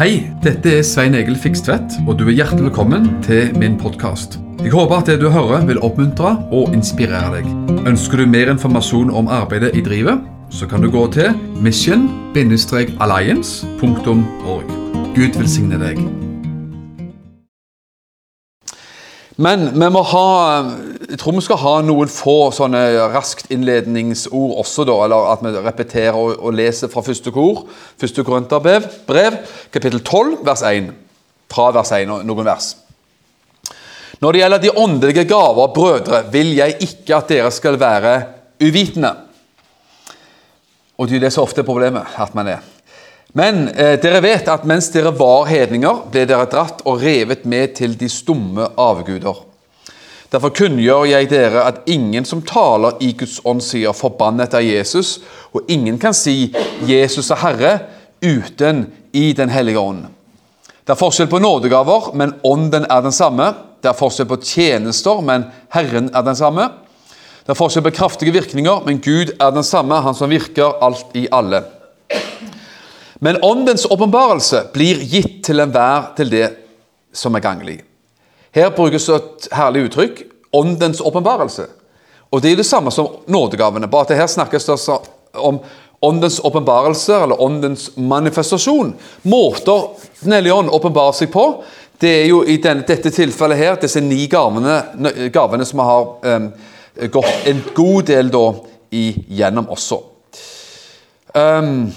Hei, dette er Svein Egil Fikstvedt, og du er hjertelig velkommen til min podkast. Jeg håper at det du hører vil oppmuntre og inspirere deg. Ønsker du mer informasjon om arbeidet i drivet, så kan du gå til mission-alliance.org. Gud velsigne deg. Men vi må ha Jeg tror vi skal ha noen få sånne raskt innledningsord også, da. Eller at vi repeterer og, og leser fra første kor. Første Korinterbrev, brev, kapittel 12, vers 1. Fra vers 1, og noen vers. Når det gjelder de åndelige gaver, brødre, vil jeg ikke at dere skal være uvitende. Og det er det som ofte er problemet, at man er. Men eh, dere vet at mens dere var hedninger, ble dere dratt og revet med til de stumme avguder. Derfor kunngjør jeg dere at ingen som taler i Guds ånd, sier 'forbannet er Jesus', og ingen kan si 'Jesus er Herre' uten i Den hellige ånd. Det er forskjell på nådegaver, men ånden er den samme. Det er forskjell på tjenester, men Herren er den samme. Det er forskjell på kraftige virkninger, men Gud er den samme, Han som virker alt i alle. Men åndens åpenbarelse blir gitt til enhver til det som er ganglig. Her brukes et herlig uttrykk åndens åpenbarelse. Og Det er det samme som nådegavene, bare at her snakkes det om åndens åpenbarelse, eller åndens manifestasjon. Måter Den hellige ånd åpenbarer seg på, det er jo i denne, dette tilfellet her disse ni gavene, gavene som har um, gått en god del da igjennom også. Um,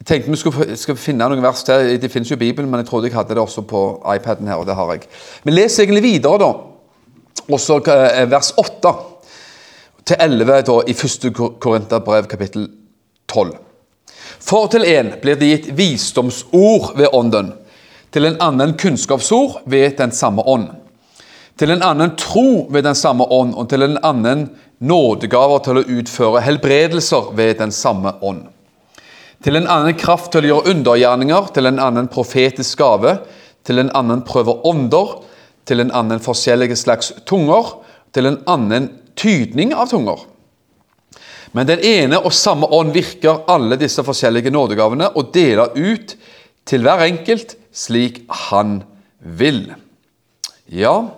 jeg tenkte vi skulle, skal finne noen vers til. Det finnes jo i Bibelen, men jeg trodde jeg hadde det også på iPaden her, og det har jeg. Vi leser egentlig videre, da. Også eh, vers 8 til 11 da, i 1. Korinterbrev, kapittel 12. For til en blir det gitt visdomsord ved Ånden, til en annen kunnskapsord ved den samme ånd, til en annen tro ved den samme ånd, og til en annen nådegaver til å utføre helbredelser ved den samme ånd til en annen kraft til å gjøre undergjerninger, til en annen profetisk gave, til en annen prøver ånder, til en annen forskjellige slags tunger, til en annen tydning av tunger. Men den ene og samme ånd virker alle disse forskjellige nådegavene og deler ut til hver enkelt slik han vil. Ja,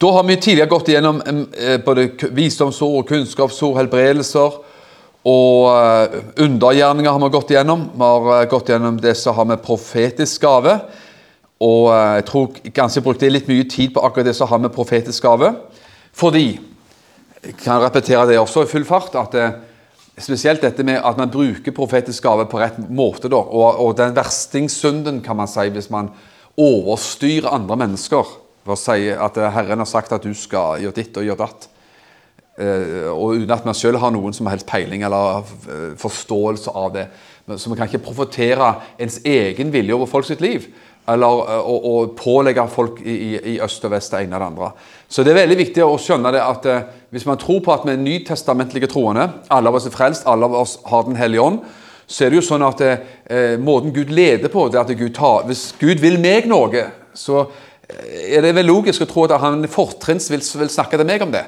da har vi tidligere gått igjennom eh, både visdomsord og kunnskapsord, helbredelser, og eh, undergjerninger har vi gått gjennom. Vi har eh, gått gjennom det som har med profetisk gave. Og eh, jeg tror kanskje jeg brukte litt mye tid på akkurat det som har med profetisk gave. Fordi jeg kan repetere det også i full fart. at det, Spesielt dette med at man bruker profetisk gave på rett måte. Da, og, og den verstingssynden, kan man si, hvis man overstyrer andre mennesker ved å si at Herren har sagt at du skal gjøre ditt og gjøre datt. Uh, og uten at man selv har noen som helst peiling eller uh, forståelse av det. Så man kan ikke profetere ens egen vilje over folks liv. Eller å, å, pålegge folk i, i, øst og vest det ene og det andre. Så det er veldig viktig å skjønne det at hvis man tror på at vi er nytestamentlige troende, alle av oss er frelst, alle av oss har Den hellige ånd, så er det jo sånn at måten Gud leder på, det at Gud tar Hvis Gud vil meg noe, så er det vel logisk å tro at han fortrinns vil, vil snakke til meg om det.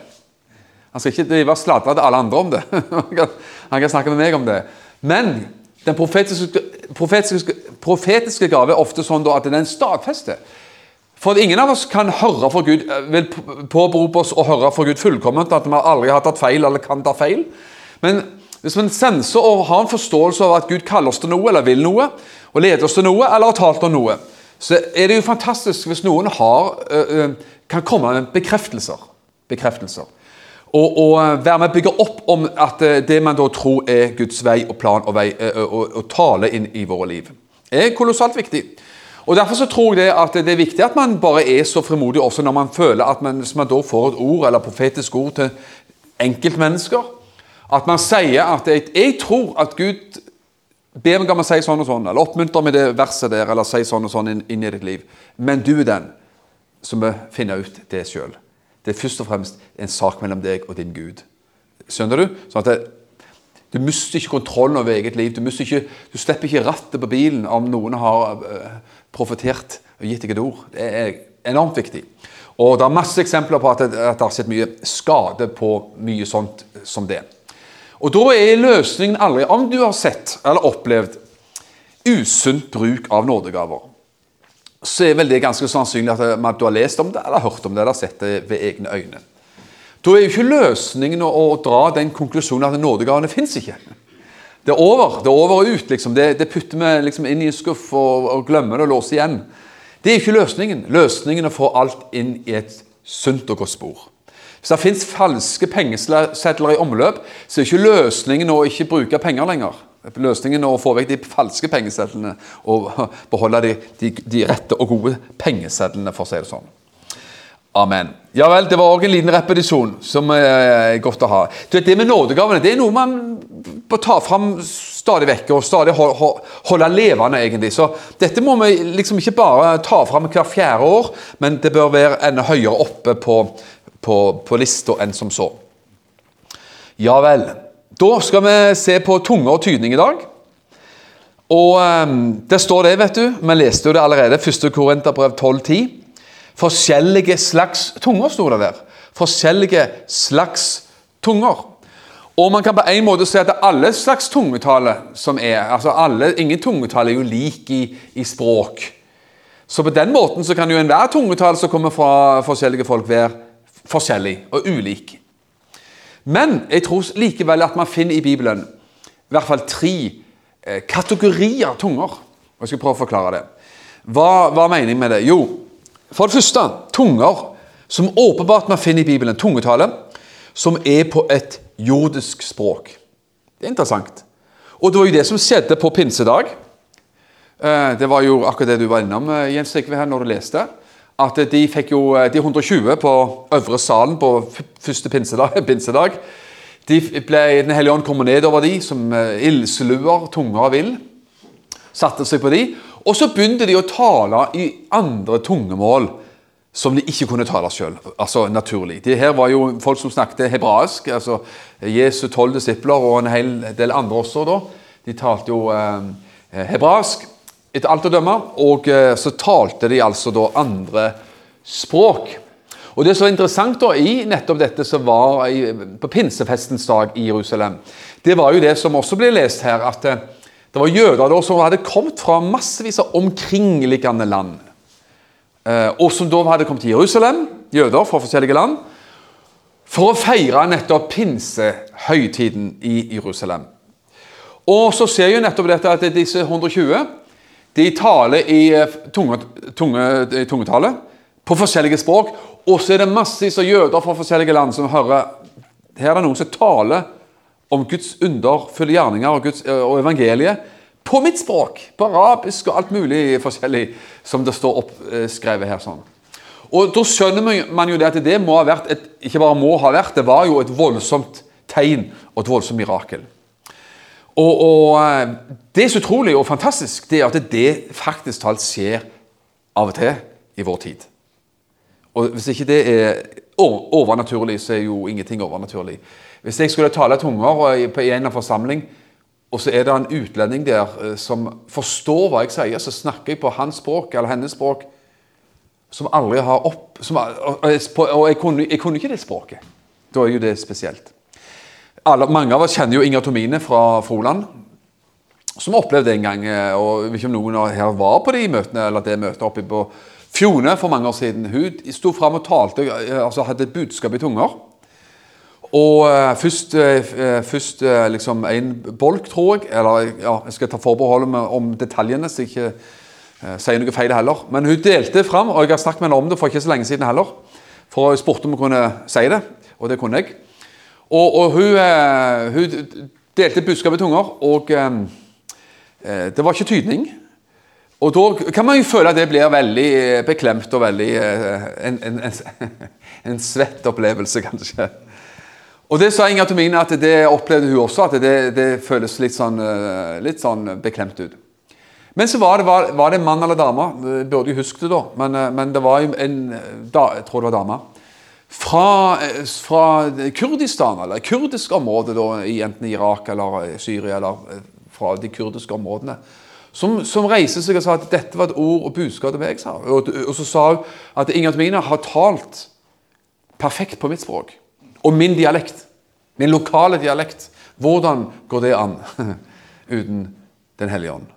Han skal ikke drive og sladre til alle andre om det. Han kan snakke med meg om det. Men den profetiske, profetiske, profetiske gave er ofte sånn at den stadfester. For ingen av oss kan høre for Gud, eh, vil påberope oss å høre for Gud fullkomment, at vi aldri har tatt feil eller kan ta feil. Men hvis vi senser og har en forståelse av at Gud kaller oss til noe, eller vil noe, og leder oss til noe, eller har talt om noe, så er det jo fantastisk hvis noen har, kan komme med bekreftelser. bekreftelser og, og eh, være med å bygge opp om at eh, det man da tror er Guds vei og plan og, vei, eh, og, og tale inn i våre liv. Det er kolossalt viktig. Og Derfor så tror jeg at det er viktig at man bare er så frimodig også når man føler at man, hvis man da får et ord eller profetisk ord til enkeltmennesker, at man sier at jeg, jeg tror at Gud ber meg om å si sånn og sånn, eller oppmuntrer med det verset der, eller si sånn og sånn inn, inn i ditt liv. Men du er den som må finne ut det sjøl. Det er først og fremst en sak mellom deg og din Gud. Skjønner du? Sånn at det, Du mister ikke kontrollen over eget liv. Du, ikke, du, slipper ikke rattet på bilen om noen har uh, profetert og gitt deg et ord. Det er enormt viktig. Og Det er masse eksempler på at det, at det har sett mye skade på mye sånt som det. Og Da er løsningen aldri Om du har sett eller opplevd usunt bruk av nådegaver, så er vel det ganske sannsynlig at du har lest om det, eller hørt om det, eller sett det ved egne øyne. Da er jo ikke løsningen å, å dra den konklusjonen at nådegavene fins ikke. Det er over. Det er over og ut. liksom. Det, det putter vi liksom inn i en skuff og, og glemmer det og låser igjen. Det er ikke løsningen. Løsningen er å få alt inn i et sunt og godt spor. Hvis det fins falske pengesedler i omløp, så er ikke løsningen å ikke bruke penger lenger. Løsningen er å få vekk de falske pengesedlene og beholde de, de, de rette og gode pengesedlene, for å si det sånn. Amen. Ja vel, det var òg en liten repetisjon som er godt å ha. Du vet, Det med nådegavene det er noe man bør ta fram stadig vekk og stadig holde levende, egentlig. Så dette må vi liksom ikke bare ta fram hver fjerde år, men det bør være enda høyere oppe på, på, på lista enn som så. Ja vel. Da skal vi se på tunge og tydning i dag. Og um, det står det, vet du. Vi leste jo det allerede. 1. Korinterbrev 1210. Forskjellige slags tunger, sto det der. Forskjellige slags tunger. Og man kan på en måte si at det er alle slags tungetale som er altså alle, Ingen tungetale er jo lik i, i, språk. Så på den måten så kan jo enhver tungetale som kommer fra forskjellige folk, være forskjellig og ulik. Men jeg tror likevel at man finner i Bibelen i hvert fall tre eh, kategorier tunger. Og Jeg skal prøve å forklare det. Hva, hva er meningen med det? Jo, for det første, tunger som åpenbart man finner i Bibelen. Tungetale som er på et jordisk språk. Det er interessant. Og det var jo det som skjedde på pinsedag. Eh, det var jo akkurat det du var innom eh, Jens Trygve, når du leste. At de fikk jo eh, de 120 på øvre salen på første pinsedag. pinsedag de ble, Den hellige ånd kom ned over de som ildsluer, tunger av ild. Satte seg på de. Og så begynte de å tale i andre tungemål som de ikke kunne tale sjøl, altså naturlig. De her var jo folk som snakket hebraisk. altså Jesu tolv disipler og en hel del andre også. da, De talte jo eh, hebraisk etter alt å dømme, og eh, så talte de altså da andre språk. Og Det som var interessant da i nettopp dette som var i, på pinsefestens dag i Jerusalem, det var jo det som også ble lest her, at eh, det var jøder da som hadde kommet fra massevis av omkringliggende land. Eh, og som da hadde kommet til Jerusalem, jøder fra forskjellige land, for å feire nettopp pinsehøytiden i Jerusalem. Og så ser jo nettopp dette at disse 120 de taler i eh, tunge, tunge, tungetale på forskjellige språk. Og så er det massevis av jøder fra forskjellige land som hører Her er det noen som taler om Guds underfulle gjerninger og, Guds, eh, og evangeliet på mitt språk. På arabisk og alt mulig forskjellig som det står oppskrevet her. sånn. Og Da skjønner man jo det at det må ha vært et, ikke bare må ha vært, det var jo et voldsomt tegn og et voldsomt mirakel. Og, og eh, Det er så utrolig og fantastisk det er at det faktisk talt skjer av og til i vår tid. Og Hvis ikke det er overnaturlig, så er jo ingenting overnaturlig. Hvis jeg skulle tale tunger i en eller annen forsamling, og så er det en utlending der eh, som forstår hva jeg sier, så snakker jeg på hans språk eller hennes språk som aldri har opp som, Og jeg kunne, jeg kunne, ikke det språket. Da er jo det spesielt. Alle, mange av oss kjenner jo Inger Tomine fra Froland, som opplevde en gang. Eh, og ikke om noen her var på de møtene, eller det møtet oppe på Fjone for mange år siden. Hun sto fram og talte, eh, altså hadde et budskap i tunger. Og uh, først, først liksom en bolk, tror jeg. Eller ja, jeg skal ta forbehold om detaljene, så jeg ikke sier noe feil heller. Men hun delte fram, og jeg har snakket med henne om det for ikke så lenge siden heller. For jeg spurte om hun kunne si det, og det kunne jeg. Og, og hun, hun, delte budskapet i tunger, og det var ikke tydning. Og da kan man jo føle at det blir veldig beklemt og veldig en, en, en, en svett opplevelse, kanskje. Og det sa Inger Tomine at det opplevde hun også, at det, det føles litt sånn, eh, litt sånn, beklemt ut. Men så var det, var, var det mann eller dame, burde jo huske det da, men, eh, men det var en da, jeg tror det var dame, fra, eh, fra Kurdistan, eller kurdisk område, da, enten Irak eller Syria, eller fra de kurdiske områdene, som, som reiste seg og sa at dette var et ord og budskap til meg. Og, og så sa hun at Inger Tomine har talt perfekt på mitt språk. Og min dialekt. Min lokale dialekt. Hvordan går det an uten Den hellige ånd?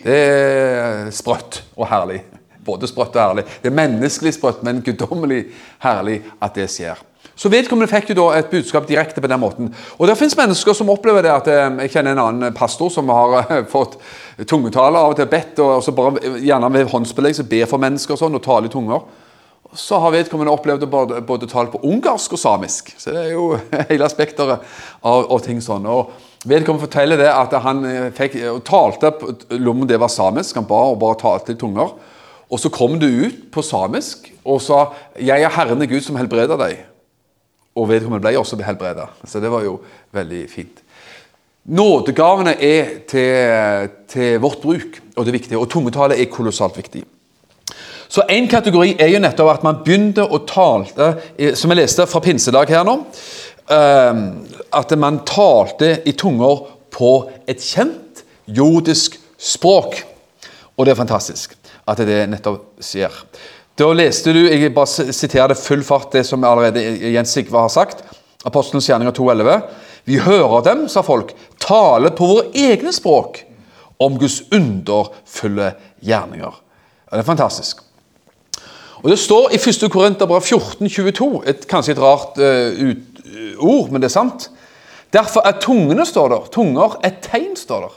Det er sprøtt og herlig. Både sprøtt og herlig. Det er menneskelig sprøtt, men guddommelig herlig at det skjer. Så vedkommende fikk jo da et budskap direkte på den måten. Og det fins mennesker som opplever det at eh, Jeg kjenner en annen pastor som har eh, fått tungetale av og til bedt, og så bare gjerne ved håndsbelegg ber for mennesker og sånn, og taler i tunger. Så har vedkommende opplevd både, både tale på ungarsk og samisk. Så det er jo hele spekteret av, av ting sånn. Og Vedkommende forteller det at han eh, fikk, talte om det var samisk. Han ba og bare talte i tunger. Og så kom du ut på samisk og sa 'Jeg er Herren Gud som helbreder deg'. Og vedkommende ble også helbreda. Så det var jo veldig fint. Nådegavene er til, til, vårt bruk, og det er viktig. Og tungetale er kolossalt viktig. Så En kategori er jo nettopp at man begynte å tale, som jeg leste fra pinsedag her nå ehm, At man talte i tunger på et kjent jordisk språk. Og det er fantastisk at det nettopp skjer. Da leste du jeg bare siterer det full fart, det som allerede Jens Sigve har sagt. Apostelens gjerninger 2.11. Vi hører dem, sa folk, tale på våre egne språk om Guds underfulle gjerninger. Det er fantastisk. Og Det står i 1. Korinterbrev 14,22, et, kanskje et rart uh, ut, uh, ord, men det er sant. Derfor er tungene, står der, tunger et tegn, står der.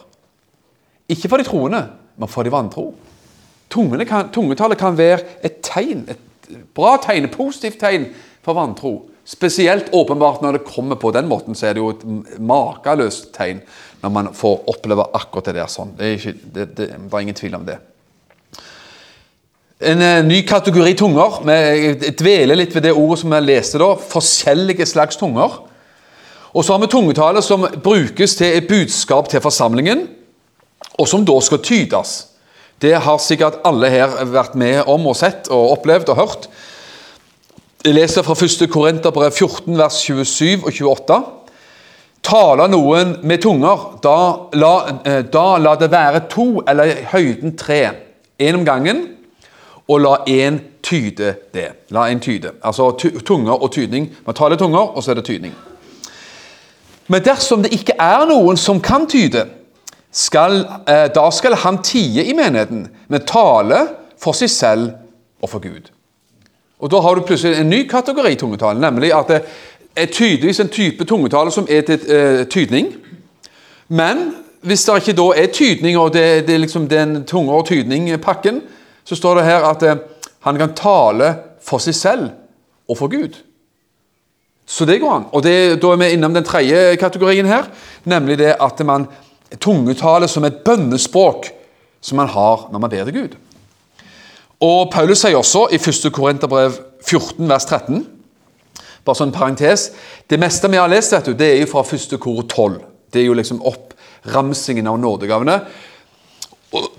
Ikke for de troende, men for de vantro. Kan, tungetallet kan være et tegn, et bra tegn, et positivt tegn for vantro. Spesielt åpenbart når det kommer på den måten, så er det jo et makeløst tegn når man får oppleve akkurat det der sånn. Det er, ikke, det, det, det er ingen tvil om det. En uh, ny kategori tunger. Vi dveler litt ved det ordet som vi leste da. Forskjellige slags tunger. Og så har vi tungetallet som brukes til et budskap til forsamlingen, og som da skal tydes. Det har sikkert alle her vært med om og sett og opplevd og hørt. Jeg leser fra 1. Korinterbrev 14, vers 27 og 28. Taler noen med tunger, da la, eh, da la det være to eller i høyden tre. Én om gangen, og la én tyde det. La en tyde. Altså tunger og tydning. Man taler tunger, og så er det tydning. Men dersom det ikke er noen som kan tyde, skal, eh, da skal han tie i menigheten, men tale for seg selv og for Gud. Og Da har du plutselig en ny kategori tungetale, nemlig at det er tydeligvis en type tungetale som er til eh, tydning. Men hvis det ikke da er tydning, og det, det er liksom den tunge og tydning-pakken, så står det her at eh, han kan tale for seg selv og for Gud. Så det går an. Og det, Da er vi innom den tredje kategorien her, nemlig det at man tungetale som et bønnespråk som man har når man ber til Gud. Og Paulus sier også i 1. Korinterbrev 14, vers 13 Bare sånn parentes. Det meste vi har lest, vet du, det er jo fra 1. kor 12. Det er jo liksom oppramsingen av nådegavene.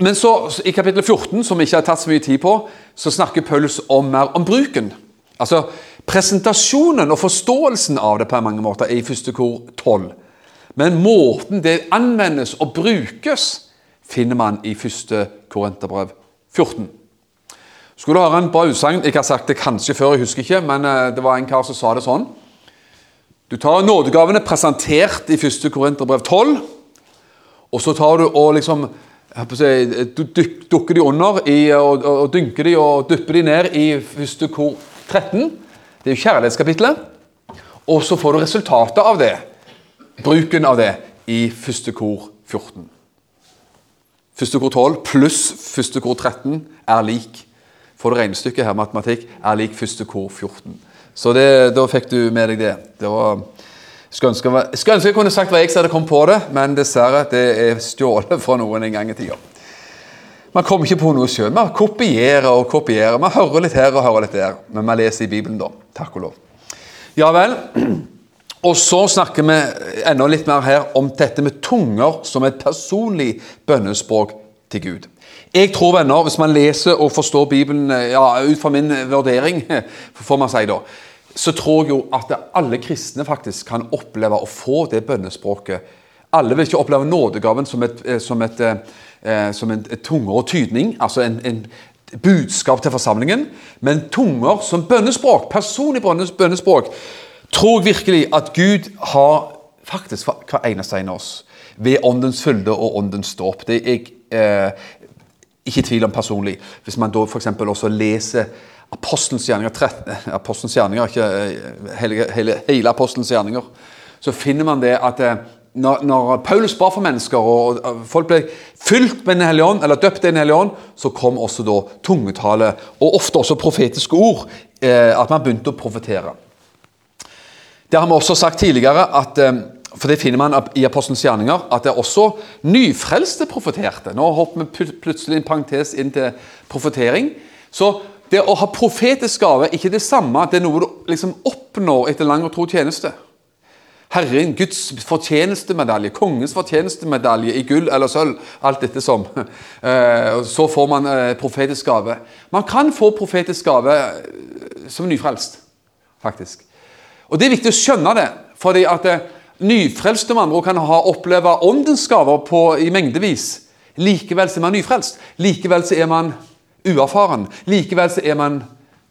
Men så, i kapittel 14, som vi ikke har tatt så mye tid på, så snakker Paulus om mer om bruken. Altså Presentasjonen og forståelsen av det på mange måter er i 1. kor 12. Men måten det anvendes og brukes, finner man i 1. Korinterbrev 14. Skulle høre en bra utsagn? Jeg har sagt det kanskje før, jeg husker ikke, men eh, det var en kar som sa det sånn. Du tar nådegavene presentert i 1. Korinterbrev 12, og så tar du og liksom Du dukker de under i, og, og, dynker de og dypper de ned i 1. kor 13. Det er jo kjærlighetskapitlet. Og så får du resultatet av det bruken av det i første kor 14. Første kor 12 pluss første kor 13 er lik Får du regnestykket her, matematikk, er lik første kor 14. Så det, da fikk du med deg det. det var, skulle ønske, skulle ønske jeg kunne sagt hva jeg hadde kommet på det, men dessverre, det er stjålet fra noen en gang i tida. Man kommer ikke på noe sjøl. Man kopierer og kopierer. Man hører litt her og hører litt der. Men man leser i Bibelen, da. Takk og lov. Ja vel. Og så snakker vi enda litt mer her om dette med tunger som et personlig bønnespråk til Gud. Jeg tror, venner, hvis man leser og forstår Bibelen ja, ut fra min vurdering, får man si da, så tror jeg jo at alle kristne faktisk kan oppleve å få det bønnespråket. Alle vil ikke oppleve nådegaven som et, eh, som et, eh, som en, tungere tydning, altså en, en budskap til forsamlingen, men tunger som bønnespråk, personlig bønnespråk, tror jeg virkelig at Gud har faktisk hver eneste en av oss ved åndens fylde og åndens dåp. Jeg eh, ikke i tvil om personlig. Hvis man da f.eks. også leser Apostelens gjerninger, 13, Apostelens gjerninger ikke eh, hele, hele, hele Apostelens gjerninger, så finner man det at eh, når, når, Paulus ba for mennesker, og folk ble fylt med Den hellige ånd, eller døpt i Den hellige ånd, så kom også da tungetale, og ofte også profetiske ord. Eh, at man begynte å profetere. Det har vi også sagt tidligere, at, eh, for det finner man i Apostelens gjerninger, at det er også nyfrelste profeterte. Nå hopper vi plutselig en parentes inn til profetering. Så det å ha profetisk gave ikke det samme. Det er noe du liksom oppnår etter lang og tro tjeneste. Herren, Guds fortjenestemedalje, kongens fortjenestemedalje i gull eller sølv. Alt dette som. Eh, så får man eh, profetisk gave. Man kan få profetisk gave som nyfrelst, faktisk. Og Det er viktig å skjønne det, fordi at nyfrelste med andre kan ha oppleve åndens gaver i mengdevis. Likevel så er man nyfrelst. Likevel så er man uerfaren. Likevel så er man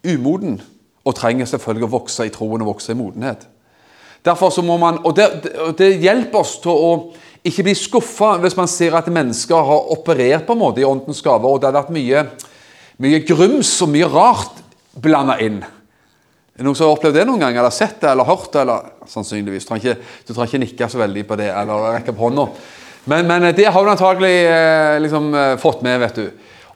umoden og trenger selvfølgelig å vokse i troen og vokse i modenhet. Derfor så må man, og det, det hjelper oss til å ikke bli skuffa hvis man ser at mennesker har operert på en måte i åndens gaver, og det har vært mye, mye grums og mye rart blanda inn. Er noen som har opplevd det noen gang, eller sett det, eller hørt det? eller Sannsynligvis. Du trenger ikke, du trenger ikke nikke så veldig på det, eller rekke på hånda. Men, men, det har du antagelig eh, liksom, eh, fått med, vet du.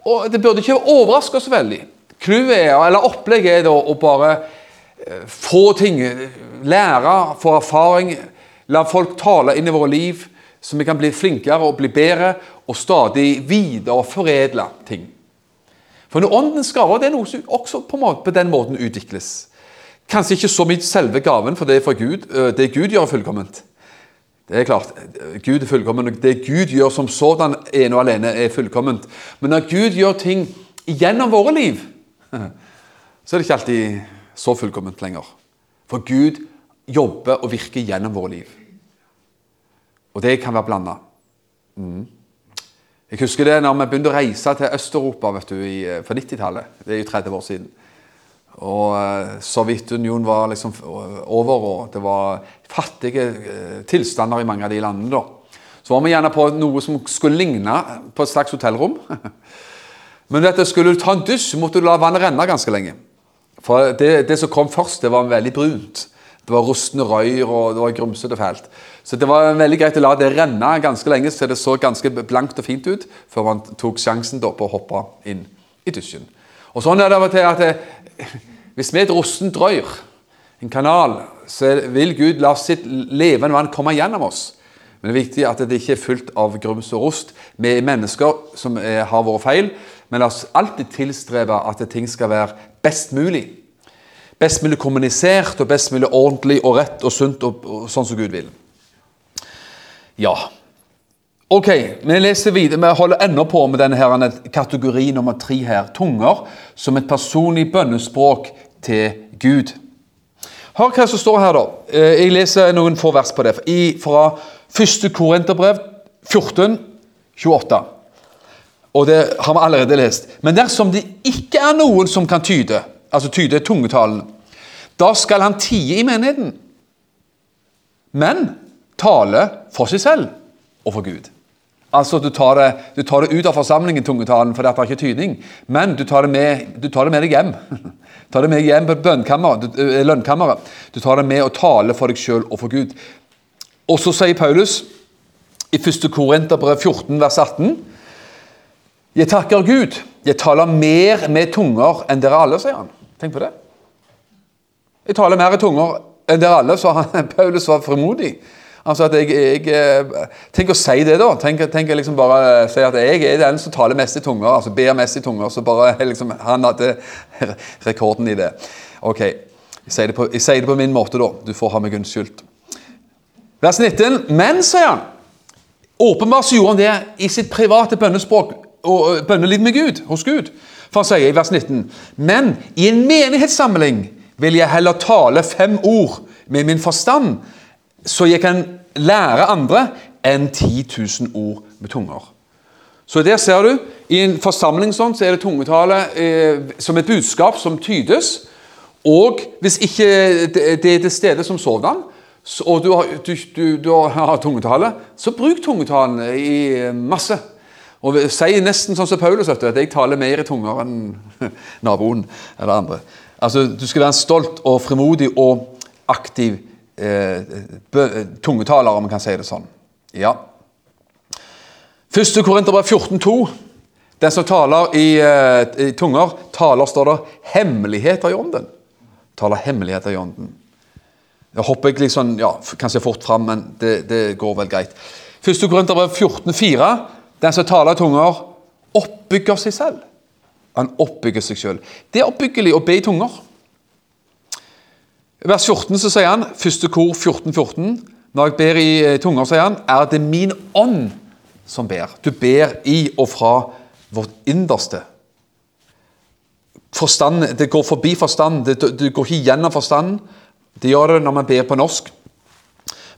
Og det burde ikke overraske oss veldig. Clouet er, eller opplegget er da å bare eh, få ting lære, få erfaring, la folk tale inn i våre liv, så vi kan bli flinkere og bli bedre og stadig videreforedle ting. For når Åndens gaver det er noe som også på, måte, på den måten utvikles. Kanskje ikke så mye selve gaven, for det er fra Gud. Det Gud gjør, er fullkomment. Det er klart, Gud er fullkommen. Det Gud gjør som sådan, ene og alene er fullkomment. Men når Gud gjør ting gjennom våre liv, så er det ikke alltid så fullkomment lenger. For Gud jobber og virker gjennom våre liv. Og det kan være blanda. Mm. Jeg husker det når vi begynte å reise til Øst-Europa vet du, på 90-tallet. Det er jo 30 år siden. Og uh, Sovjetunionen var liksom over, og det var fattige uh, tilstander i mange av de landene. da. Så var vi gjerne på noe som skulle ligne på et slags hotellrom. Men dette skulle du ta en dusj, måtte du la vannet renne ganske lenge. For det, det, som kom først, det var veldig brunt. Det var rustne røyr og det var grumsete fælt. Så det var veldig greit å la det renne ganske lenge, så det så ganske blankt og fint ut, før man tok sjansen da på å hoppe inn i dusjen. Og sånn er det av og til at hvis vi er et rustent rør, en kanal, så vil Gud la sitt levende vann komme gjennom oss. Men det er viktig at det ikke er fullt av grums og rust. Vi er mennesker som har våre feil, men la oss alltid tilstrebe at ting skal være best mulig. Best mulig kommunisert og best mulig ordentlig og rett og sunt og sånn som Gud vil. Ja. Ok, vi leser videre, vi holder ennå på med denne her, kategori nummer tre her. Tunger som et personlig bønnespråk til Gud. Hør hva som står her, da. Eh, jeg leser noen få vers på det. Fra 1. Korinterbrev 14, 28. Og det har vi allerede lest. Men dersom det ikke er noen som kan tyde, altså tyde tungetalen, da skal han tie i menigheten. Men tale for seg selv og for Gud. Altså, du tar, det, du tar det, ut av forsamlingen, tungetalen, for det er ikke tydning. Men du tar det med, du tar det med deg hjem. tar det med hjem på lønnkammeret. Du tar det med og taler for deg sjøl og for Gud. Og så sier Paulus i 1. Korinterbrev 14, vers 18 jeg takker Gud. Jeg taler mer med tunger enn dere alle, sier han. Tenk på det. Jeg taler mer i tunger enn dere alle, så han, Paulus var frimodig. Altså at jeg, jeg, eh, Tenk å si det, da. Tenk, tenk liksom bare si at jeg er den som taler mest i tunger. altså Ber mest i tunger. Så bare liksom, Han hadde rekorden i det. Ok, jeg sier, på, jeg sier, det på, min måte, da. Du får ha meg unnskyldt. Vers 19. Men, sier han Åpenbart så gjorde han det i sitt private bønnespråk og bønneliv med Gud, hos Gud. For han sier i vers 19.: Men i en menighetssamling vil jeg heller tale fem ord med min forstand, så jeg kan lære andre, enn 10 000 ord med tunger. Så der ser du, I en forsamling sånn, så er det tungetale eh, som et budskap som tydes. Og hvis ikke det er til stede som sådan, og du har, du, du, du har tungetale, så bruk tungetalen i masse. Og si nesten sånn som Paulus, at jeg taler mer i tunger enn naboen eller andre. Altså, Du skal være stolt og frimodig og aktiv eh, tungetaler, om man kan si det sånn. Ja. Første Korinterbrev 14,2. Den som taler i, eh, i, tunger, taler, står det, hemmeligheter i ånden. Taler hemmeligheter i ånden. Jeg hopper jeg liksom, ja, kanskje fort fram, men det, det går vel greit. Første Korinterbrev 14,4. Den som taler i tunger, oppbygger seg selv. Han oppbygger seg selv. Det er oppbyggelig å be i tunger. I vers 14 så sier han, første kor 14, 14, Når jeg ber i tunga, tunger, sier han, er det min ånd som ber. Du ber i og fra vårt innerste. Forstand, det går forbi forstand. Det, det går ikke gjennom forstanden. Det gjør det når man ber på norsk.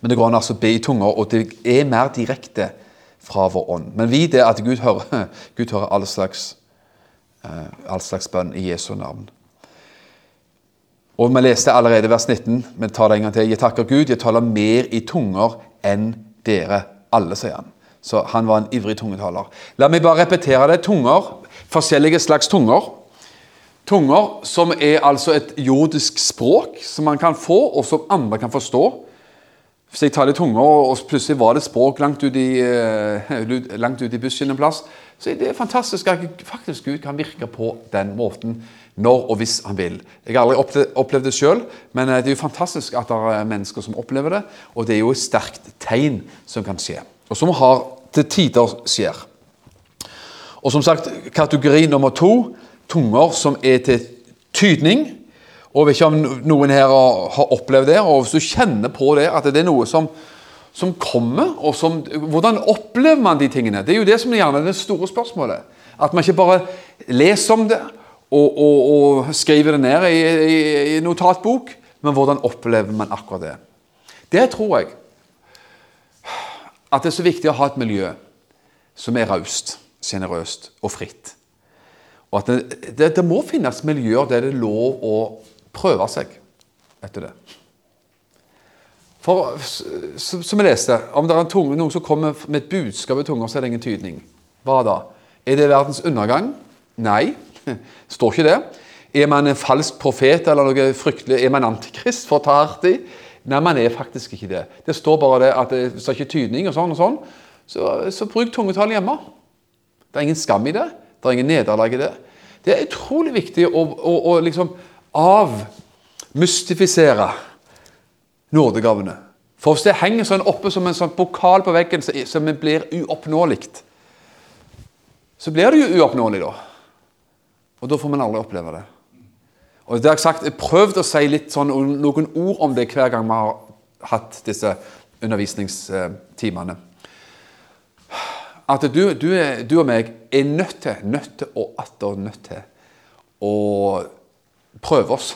Men det går an altså å be i tunger, og det er mer direkte fra vår ånd. Men vi det at Gud hører, Gud hører all slags, uh, all slags bønn i Jesu navn. Og Vi leste allerede vers 19, men tar det en gang til. Jeg takker Gud, jeg taler mer i tunger enn dere alle, sier han. Så han var en ivrig tungetaler. La meg bare repetere det. Tunger, forskjellige slags tunger. Tunger som er altså et jordisk språk som man kan få, og som andre kan forstå. Hvis jeg taler tunger, og plutselig var det språk langt ut i, uh, langt ut i busken en plass, så er det fantastisk at faktisk Gud kan virke på den måten når og hvis han vil. Jeg har aldri opplevd det sjøl, men eh, det er jo fantastisk at det er mennesker som opplever det. Og det er jo et sterkt tegn som kan skje, og som har til tider skjer. Og som sagt, kategori nummer to tunger som er til tydning. Og jeg vet ikke om noen her har opplevd det. og Hvis du kjenner på det, at det er noe som, som kommer og som, Hvordan opplever man de tingene? Det er jo det som er gjerne det store spørsmålet. At man ikke bare leser om det og, og, og skriver det ned i, i, i notatbok, men hvordan opplever man akkurat det? Det tror jeg at det er så viktig å ha et miljø som er raust, sjenerøst og fritt. Og at det, det, det, må finnes miljøer der det er lov å prøve seg etter det. For som jeg leste, om det er tunge, noen som kommer med et budskap i tunga, så er det ingen tydning. Hva da? Er det verdens undergang? Nei. Står ikke det. Er man en falsk profet eller noe fryktelig? Er man antikrist for å ta hardt i? Nei, man er faktisk ikke det. Det står bare det at hvis det er ikke tydning, og sånn og sånn, så, så bruk tungetall hjemme. Det er ingen skam i det. Det er ingen nederlag i det. Det er utrolig viktig å, å, å liksom avmystifisere nådegavene. For hvis det henger sånn oppe som en sånn pokal på veggen som blir uoppnåelig, så blir det jo uoppnåelig, da. Og da får man aldri oppleve det. Og det har Jeg sagt, jeg prøvd å si litt sånn, noen ord om det hver gang vi har hatt disse undervisningstimene. At du, du, du, og meg er nødt til, nødt til og atter nødt til å prøve oss.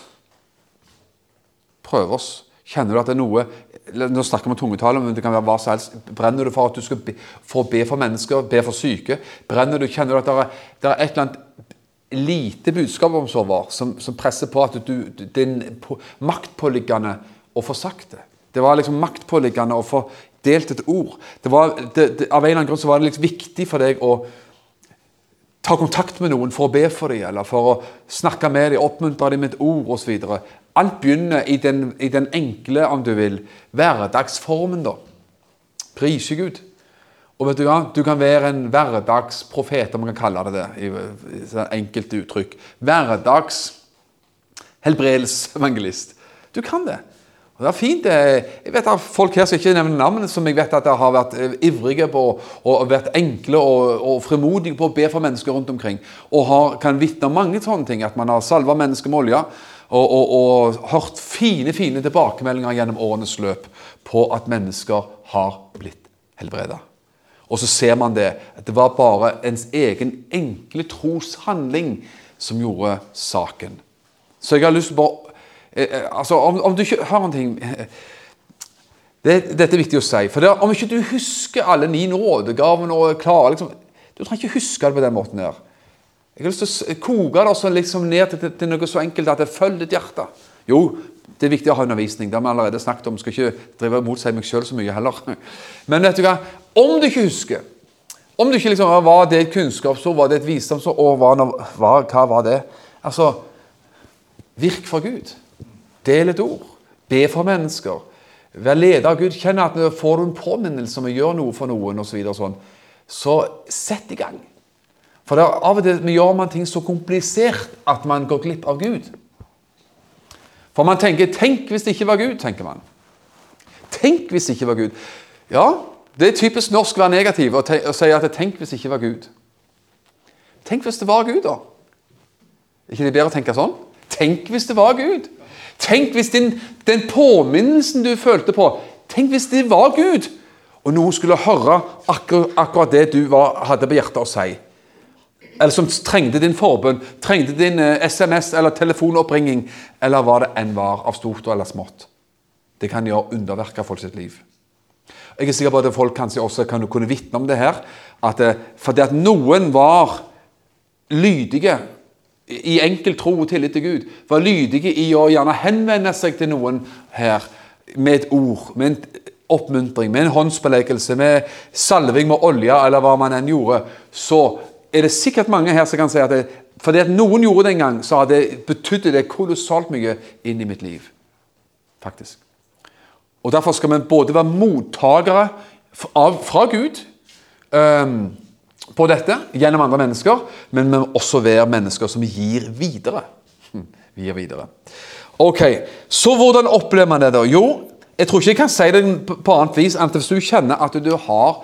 Prøve oss. Kjenner du at det er noe Nå snakker vi om tungetale, men det kan være hva som helst. Brenner du for at du skal be, for be for mennesker, be for syke? Brenner du, Kjenner du at det er, det er et eller annet lite budskap om så var, som, som, presser på at du, det er maktpåliggende å få sagt det. Det var liksom maktpåliggende å få delt et ord. Det var, det, det, av en eller annen grunn så var det liksom viktig for deg å ta kontakt med noen for å be for dem, eller for å snakke med dem, oppmuntre dem med et ord osv. Alt begynner i den, i den enkle, om du vil, hverdagsformen. da. Prise Gud. Og vet Du hva? Du kan være en hverdagsprofet, om man kan kalle det det. i, i enkelte uttrykk. Hverdags helbredelsevangelist. Du kan det. Og det er fint. Jeg vet at Folk her skal ikke nevne navn, som jeg vet at jeg har vært eh, ivrige på og vært enkle og, og fremodige på å be for mennesker rundt omkring. Og har, kan vitne om mange sånne ting. At man har salva mennesker med olje. Og, og, og, hørt fine fine tilbakemeldinger gjennom årenes løp på at mennesker har blitt helbreda. Og så ser man det. At det var bare ens egen enkle troshandling som gjorde saken. Så jeg har lyst til bare eh, eh, altså, om, om, du ikke Hør en ting. Det, dette er viktig å si. For det, Om ikke du husker alle ni nådegavene og klarer liksom, Du trenger ikke huske det på den måten her. Jeg har lyst til å koke det liksom ned til, til, noe så enkelt at det følger ditt hjerte. Jo, det er viktig å ha undervisning. Det har vi allerede snakket om. Skal ikke drive mot seg meg sjøl så mye heller. Men vet du hva? Om du ikke husker Om du ikke liksom, Var det et kunnskapsord, var det et visdomsord, og hva, hva, var det? Altså Virk for Gud. Del et ord. Be for mennesker. Vær leder av Gud. Kjenn at når får du en påminnelse om å gjøre noe for noen, og så, videre, sånn, så sett i gang. For det er av og til gjør man ting så komplisert at man går glipp av Gud. For man tenker 'tenk hvis det ikke var Gud', tenker man. Tenk hvis det ikke var Gud. Ja, det er typisk norsk å være negativ og, og si at 'tenk hvis det ikke var Gud'. Tenk hvis det var Gud, da. Er ikke det bedre å tenke sånn? Tenk hvis det var Gud. Tenk hvis din, den påminnelsen du følte på Tenk hvis det var Gud, og noen skulle høre akkurat, akkurat det du var, hadde på hjertet å si. Eller som trengte din forbønn, trengte din eh, SMS eller telefonoppringing, eller hva det enn var av stort eller smått. Det kan gjøre underverk av folk sitt liv. Jeg er sikker på at folk kanskje også kan kunne vitne om det her. At, eh, fordi at noen var lydige i enkel tro og tillit til Gud, var lydige i å gjerne henvende seg til noen her med et ord, med en oppmuntring, med en håndspåleggelse, med salving med olje, eller hva man enn gjorde, så er det sikkert mange her som kan si at det, fordi at noen gjorde det en gang, så det betydd det kolossalt mye inn i mitt liv. Faktisk. Og Derfor skal vi både være mottakere fra Gud um, på dette gjennom andre mennesker, men vi må også være mennesker som gir videre. Hm, vi gir videre. Ok, Så hvordan opplever man det? da? Jo, jeg tror ikke jeg kan si det på annet vis enn at hvis du kjenner at du har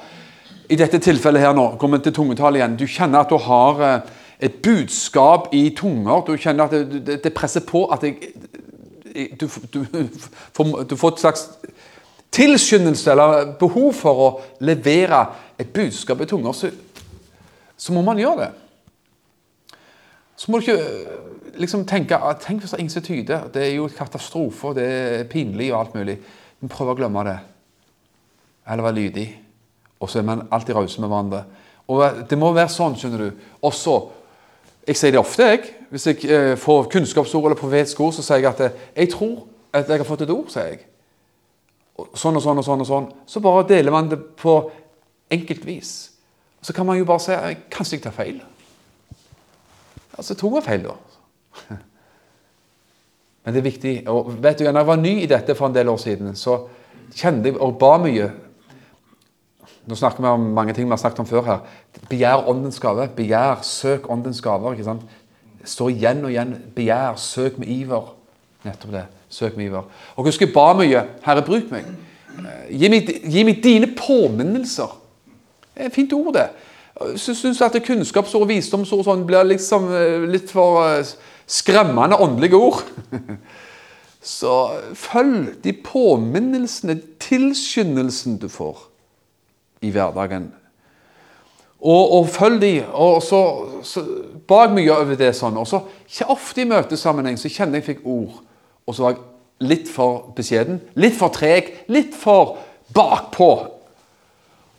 i dette tilfellet her nå, kommer til tungetall igjen, du kjenner at du har eh, et budskap i tunger. Du kjenner at det, det, presser på at jeg, du, du, du, får et slags tilskyndelse eller behov for å levere et budskap i tunger. Så så må man gjøre det. Så må du ikke liksom tenke Tenk hvis det er ingen som tyder. Det er jo katastrofe, det er pinlig og alt mulig. Men prøv å glemme det. Eller være lydig. Og så er man alltid rause med hverandre. Og Det må være sånn, skjønner du. Også, Jeg sier det ofte, jeg. Hvis jeg eh, får kunnskapsord eller profetsk ord, så sier jeg at eh, jeg tror at jeg har fått et ord, sier jeg. Sånn og sånn og sånn. og sånn. Så bare deler man det på enkelt vis. Så kan man jo bare si kanskje jeg tar feil. Altså, tok jeg feil, da. Men det er viktig. og vet du, når jeg var ny i dette for en del år siden, så kjente jeg og ba mye Nå snakker vi om mange ting vi har snakket om før her. Begjær åndens gave. Begjær, søk åndens gaver. ikke sant? Står igjen og igjen. Begjær, søk med iver. Nettopp det. Søk med iver. Og husk, jeg ba mye. Herre, bruk meg. Gi meg, gi meg dine påminnelser det er et fint ord, det. Syns at kunnskapsord og visdomsord sånn blir liksom eh, litt for eh, skremmende åndelige ord. Så følg de påminnelsene, tilskyndelsen du får i hverdagen. Og, og følg de. Og så, så bak mye over det sånn. Og så ikke ofte i møtesammenheng så kjenner jeg fikk ord, og så var jeg litt for beskjeden, litt for treg, litt for bakpå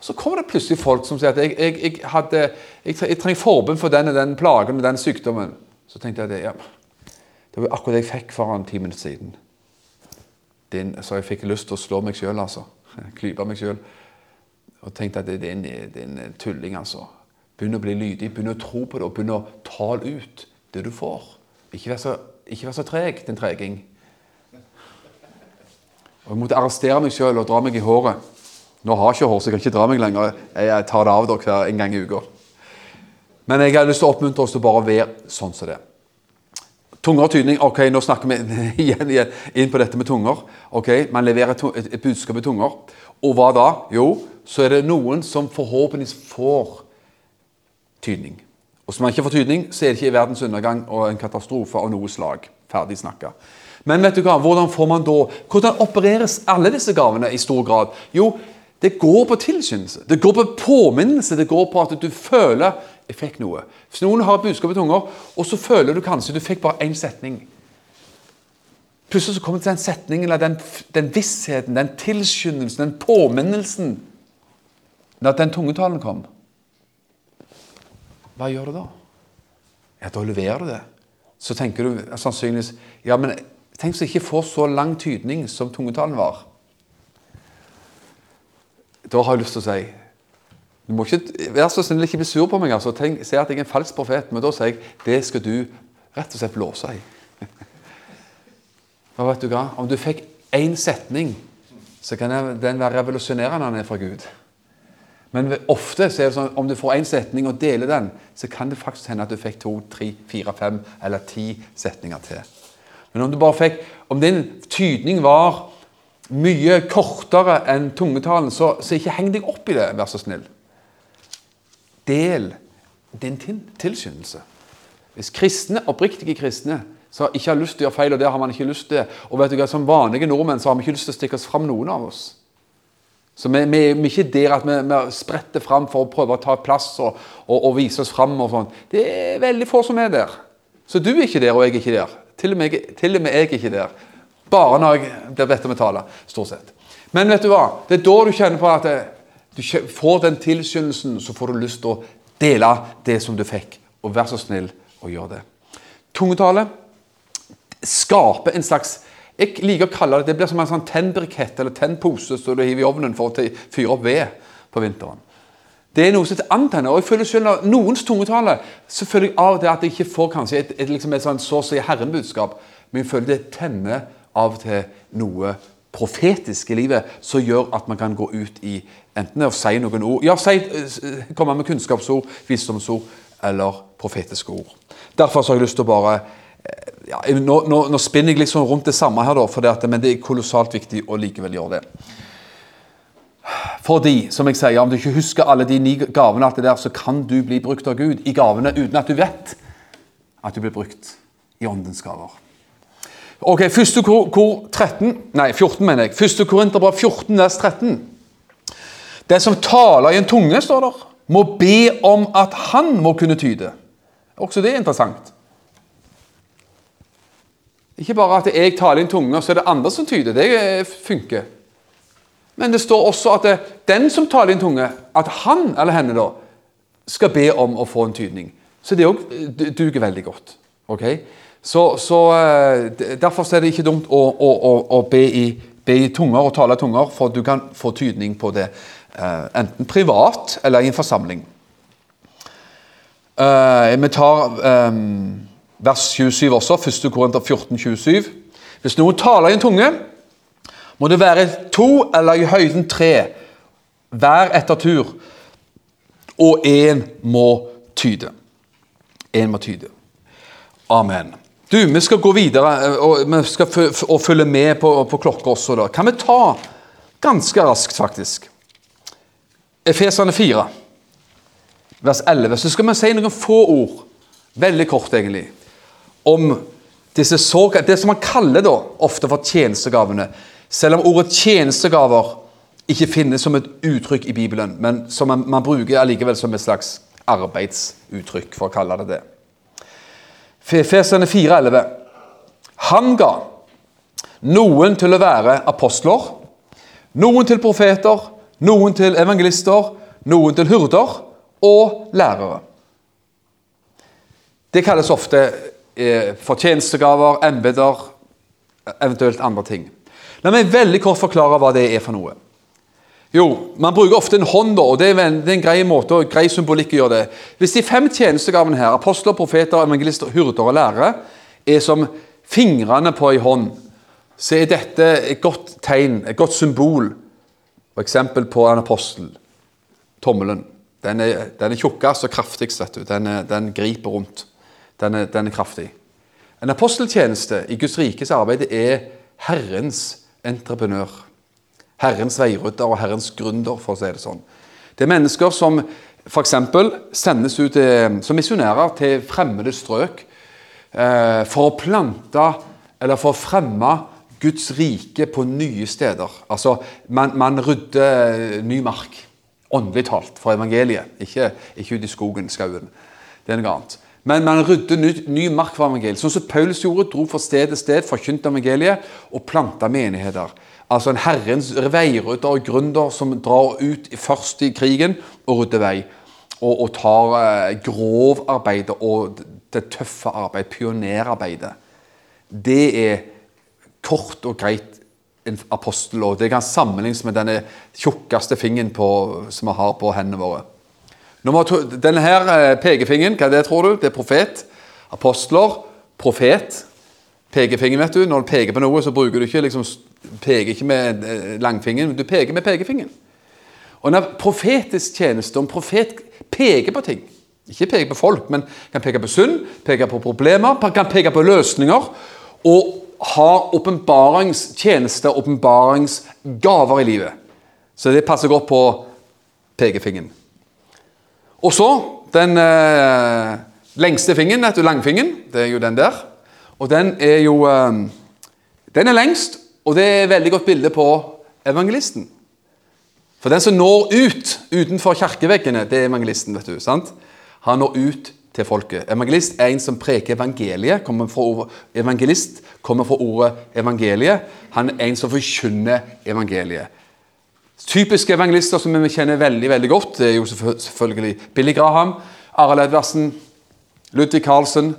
så kommer det plutselig folk som sier at jeg, jeg, jeg, hadde, jeg, trenger forbund for denne, den plagen med den sykdommen. Så tenkte jeg at ja, det var akkurat det jeg fikk for en ti minutter siden. Din, så jeg fikk lyst til å slå meg sjøl, altså. Klype meg sjøl. Og tenkte at det, er en, det, er en, tulling, altså. Begynn å bli lydig, begynn å tro på det, og begynn å tale ut det du får. Ikke vær så, så treg, din treging. Og Jeg måtte arrestere meg sjøl og dra meg i håret. Nå har jeg ikke hår, så jeg kan ikke dra meg lenger. Jeg tar det av dere hver en gang i uka. Men jeg har lyst til å oppmuntre oss til bare å være sånn som det. Tunger og tydning. ok, Nå snakker vi igjen, igjen inn på dette med tunger. ok, Man leverer et, budskap i tunger. Og hva da? Jo, så er det noen som forhåpentligvis får tydning. Og Hvis man ikke får tydning, så er det ikke verdens undergang og en katastrofe av noe slag. Ferdig snakka. Men vet du hva, hvordan får man da Hvordan opereres alle disse gavene i stor grad? Jo, det går på tilskyndelse. Det går på påminnelse. Det går på at du føler jeg fikk noe. Hvis noen har budskap i tunger, og så føler du kanskje du fikk bare én setning Plutselig så kommer det til den setningen, den, den vissheten, den tilskyndelsen, den påminnelsen Når den tungetalen kom. Hva gjør du da? Ja, Da leverer du det. Så tenker du sannsynligvis Ja, men tenk så jeg ikke får så lang tydning som tungetalen var. Da har jeg lyst til å si Du må ikke være så snill ikke bli sur på meg. altså. Tenk, Se at jeg er en falsk profet. Men da sier jeg det skal du rett og slett blåse i. Og vet du hva? Om du fikk én setning, så kan den være revolusjonerende ned fra Gud. Men ofte så er det sånn om du får én setning og deler den, så kan det faktisk hende at du fikk to, tre, fire, fem eller ti setninger til. Men om du bare fikk Om din tydning var mye kortere enn tungetalen, så, så ikke heng deg opp i det, vær så snill. Del din tilskyndelse. Hvis kristne, oppriktige kristne som ikke har lyst til å gjøre feil, og det har man ikke lyst til Og vet du hva, Som vanlige nordmenn så har vi ikke lyst til å stikke oss fram, noen av oss. Så vi, vi, vi er ikke der at vi, vi, spretter fram for å prøve å ta plass og, og, og vise oss fram. og sånn. Det er veldig få som er der. Så du er ikke der, og jeg er ikke der. Til og med, til og med jeg er ikke der. Bare når jeg blir bedt om å tale, stort sett. Men vet du hva? Det er da du kjenner på at det, du får den tilskyndelsen, så får du lyst til å dele det som du fikk. Og vær så snill å gjøre det. Tungetale skaper en slags Jeg liker å kalle det det blir som en sånn tennbrikett eller tennpose som du hiver i ovnen for å fyre opp ved på vinteren. Det er noe som antenner. og jeg føler selv når Noens tungetale så føler jeg av til at jeg ikke får kanskje et, et, liksom et sånn så å si herrenbudskap, men jeg føler det tenner av og til noe profetisk i livet som gjør at man kan gå ut i enten å si noen ord Ja, si, eh, komme med kunnskapsord, visdomsord eller profetiske ord. Derfor har jeg lyst til å bare ja, nå, nå, nå, spinner jeg liksom rundt det samme her, da, det, men det er kolossalt viktig å likevel gjøre det. Fordi, som jeg sier, om du ikke husker alle de ni gavene, alt det der, så kan du bli brukt av Gud i gavene uten at du vet at du blir brukt i åndens gaver. Ok, første kor, kor 13, nei 14, mener jeg. Første Korinterbrev 14, vers 13. Den som taler i en tunge, står der, må be om at han må kunne tyde. Også det er interessant. Ikke bare at jeg taler i en tunge, og så er det andre som tyder. Det eh, funker. Men det står også at det, den som taler i en tunge, at han eller henne da, skal be om å få en tydning. Så det òg eh, duger veldig godt. ok? Så, så eh, Derfor er det ikke dumt å, å, å, å be, i, be, i, tunger og tale i tunger, for du kan få tydning på det enten privat eller i en forsamling. vi tar vers 27 også, 1. Korinther 14, 27. Hvis noen taler i en tunge, må det være to eller i høyden tre, hver etter tur, og én må tyde. Én må tyde. Amen. Du, Vi skal gå videre eh, og vi skal og følge med på, på klokka også. da. Kan vi ta ganske raskt, faktisk Efesene 4, vers 11. Så skal vi si noen få ord. Veldig kort, egentlig om disse såkalt, det som man kaller da, ofte for tjenestegavene. Selv om ordet tjenestegaver ikke finnes som et uttrykk i Bibelen, men som man, man bruker allikevel som et slags arbeidsuttrykk, for å kalle det det. Fesene 4,11. Han ga noen til å være apostler, noen til profeter, noen til evangelister, noen til hurder og lærere. Det kalles ofte eh, fortjenestegaver, embeter, eventuelt andre ting. La meg veldig kort forklare hva det er for noe. Jo, Man bruker ofte en hånd, og det er en, det er en grei måte og grei symbolikk å gjøre det. Hvis de fem tjenestegavene her, apostler, profeter, evangelister, hyrder og lærere, er som fingrene på ei hånd, så er dette et godt tegn, et godt symbol og eksempel på en apostel. Tommelen. Den er, den er tjukkest og kraftigst. Den, er, den griper rundt. Den er, den er kraftig. En aposteltjeneste i Guds rikes arbeid er Herrens entreprenør. Herrens veirydder og Herrens gründer, for å si det sånn. Det er mennesker som f.eks. sendes ut som misjonærer til fremmede strøk eh, for å plante eller for å fremme Guds rike på nye steder. Altså, man, man rydder ny mark, åndelig talt, for evangeliet. Ikke, ikke ute i skogen, skauen. Det er noe annet. Men man rydder ny, ny mark for evangeliet. Sånn som Paulus gjorde, dro fra sted til sted, forkynte evangeliet og planta menigheter. Altså en Herrens veirydder og gründer som drar ut først i krigen og rydder vei. Og, og tar eh, grovarbeidet og det tøffe arbeidet, pionerarbeidet. Det er kort og greit en apostel. og Det kan sammenlignes med denne tjukkeste fingeren på, som vi har på hendene våre. Nummer to, denne her eh, pekefingeren, hva er det, tror du? Det er profet. Apostler. Profet. Pekefingeren, vet du. Når du peker på noe, så bruker du ikke liksom, peker ikke med langfingeren, langfingeren, du peker med pekefingeren. Og når profetisk tjeneste, om profet peker på ting Ikke peker på folk, men kan peke på synd, peke på problemer, kan peke på løsninger. Og har åpenbaringstjeneste, åpenbaringsgaver i livet. Så det passer godt på pekefingeren. Og så den eh, lengste fingeren, du, langfingeren. Det er jo den der. Og den er jo eh, Den er lengst, og det er et veldig godt bilde på evangelisten. For den som når ut utenfor kirkeveggene, det er evangelisten. vet du, sant? Han når ut til folket. Evangelist er en som preker evangeliet. Kommer fra ordet, evangelist kommer fra ordet evangeliet. Han er en som forkynner evangeliet. Typiske evangelister som vi kjenner veldig veldig godt, det er jo selvfølgelig Billy Graham, Arild Edvardsen, Ludvig Carlsen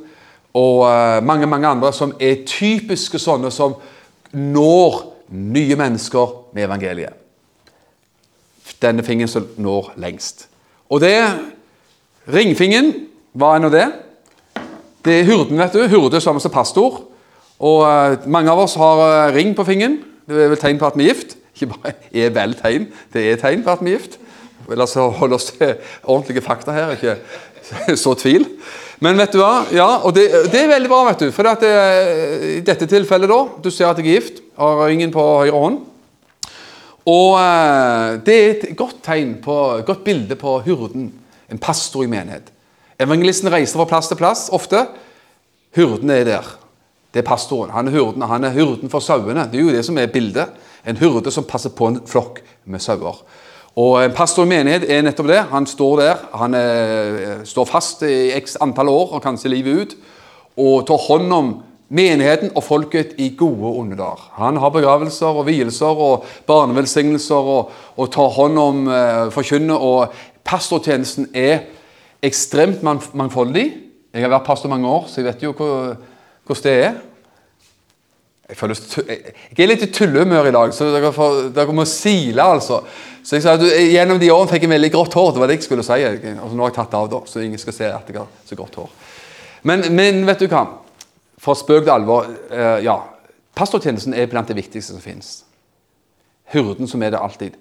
og uh, mange mange andre som er typiske sånne som når nye mennesker med evangeliet denne fingeren som når lengst. Og det Ringfingeren, hva er nå det? Det er hurden, vet du. Hurde som er pastor. Og uh, mange av oss har uh, ring på fingeren. Det er vel tegn på at vi er gift. Ikke bare er vel tegn, det er tegn på at vi er gift. La oss holde oss til ordentlige fakta her, ikke så tvil. Men vet du hva? Ja, og det, det er veldig bra, vet du. For det, eh, i dette tilfellet, da Du ser at jeg er gift. Har ringen på høyre hånd. Og eh, Det er et godt tegn på, et godt bilde på hurden, en pastor i menighet. Evangelisten reiser fra plass til plass ofte. Hurden er der. Det er pastoren. Han er hurden, han er hurden for sauene. Det er jo det som er bildet. En hyrde som passer på en flokk med sauer. Og En pastor i menighet er nettopp det. Han står der, han eh, står fast i x antall år, og kanskje livet ut, og tar hånd om menigheten og folket i gode og onde dager. Han har begravelser og vielser og barnevelsignelser og, og tar hånd om eh, forkynner. Og pastortjenesten er ekstremt mangfoldig. Jeg har vært pastor mange år, så jeg vet jo hvordan det er. Jeg, føler, jeg er litt i tullehumør i dag, så dere, får, dere, må sile, altså. Så jeg sa at Gjennom de årene fikk jeg veldig grått hår. Det var det jeg skulle si. Altså, nå har jeg tatt det av, da, så ingen skal se at jeg har så grått hår. Men, men vet du hva? For spøk til alvor eh, Ja. Pastortjenesten er blant det viktigste som finnes. Hurden som er det alltid.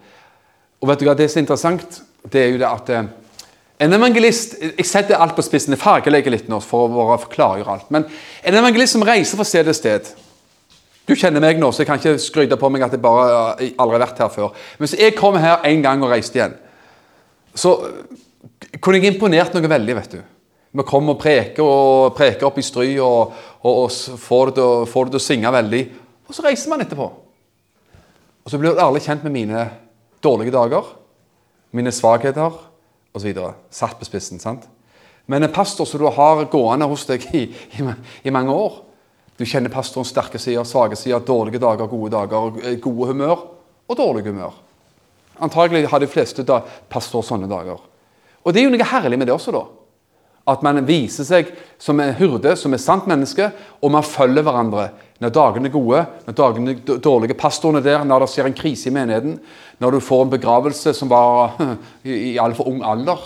Og vet du hva, Det er så interessant, det er jo det at eh, en evangelist Jeg setter alt på spissen, jeg fargelegger litt nå for å klargjøre alt. Men en evangelist som reiser fra sted til sted Du kjenner meg nå, så jeg kan ikke skryte på meg at jeg bare jeg aldri har vært her før. Men hvis jeg kom her en gang og reiste igjen, så kunne jeg imponert noe veldig. vet du. Vi kommer og preker og preker opp i stry og, og, og får, det til, får, det til å, synge veldig. Og så reiser man etterpå. Og så blir alle kjent med mine dårlige dager, mine svakheter osv. Satt på spissen. sant? Men en pastor som du har gående hos deg i, i, i mange år Du kjenner pastorens sterke sider, svake sider, dårlige dager, gode dager, eh, gode humør og dårlig humør. Antagelig har de fleste da pastor sånne dager. Og det er jo noe herlig med det også, da. At man viser seg som en hurde, som et sant menneske, og man følger hverandre når dagene er gode, når dagene er dårlige. Pastorene der, når det skjer en krise i menigheten, når du får en begravelse som var i altfor ung alder.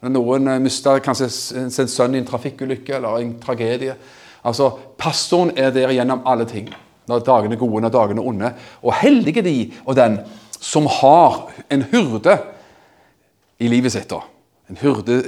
Når noen mister kanskje sin sønn i en trafikkulykke eller en tragedie. Altså, Pastoren er der gjennom alle ting. Når dagene er gode, når dagene er onde. Og heldige de og den som har en hurde i livet sitt. da hurde,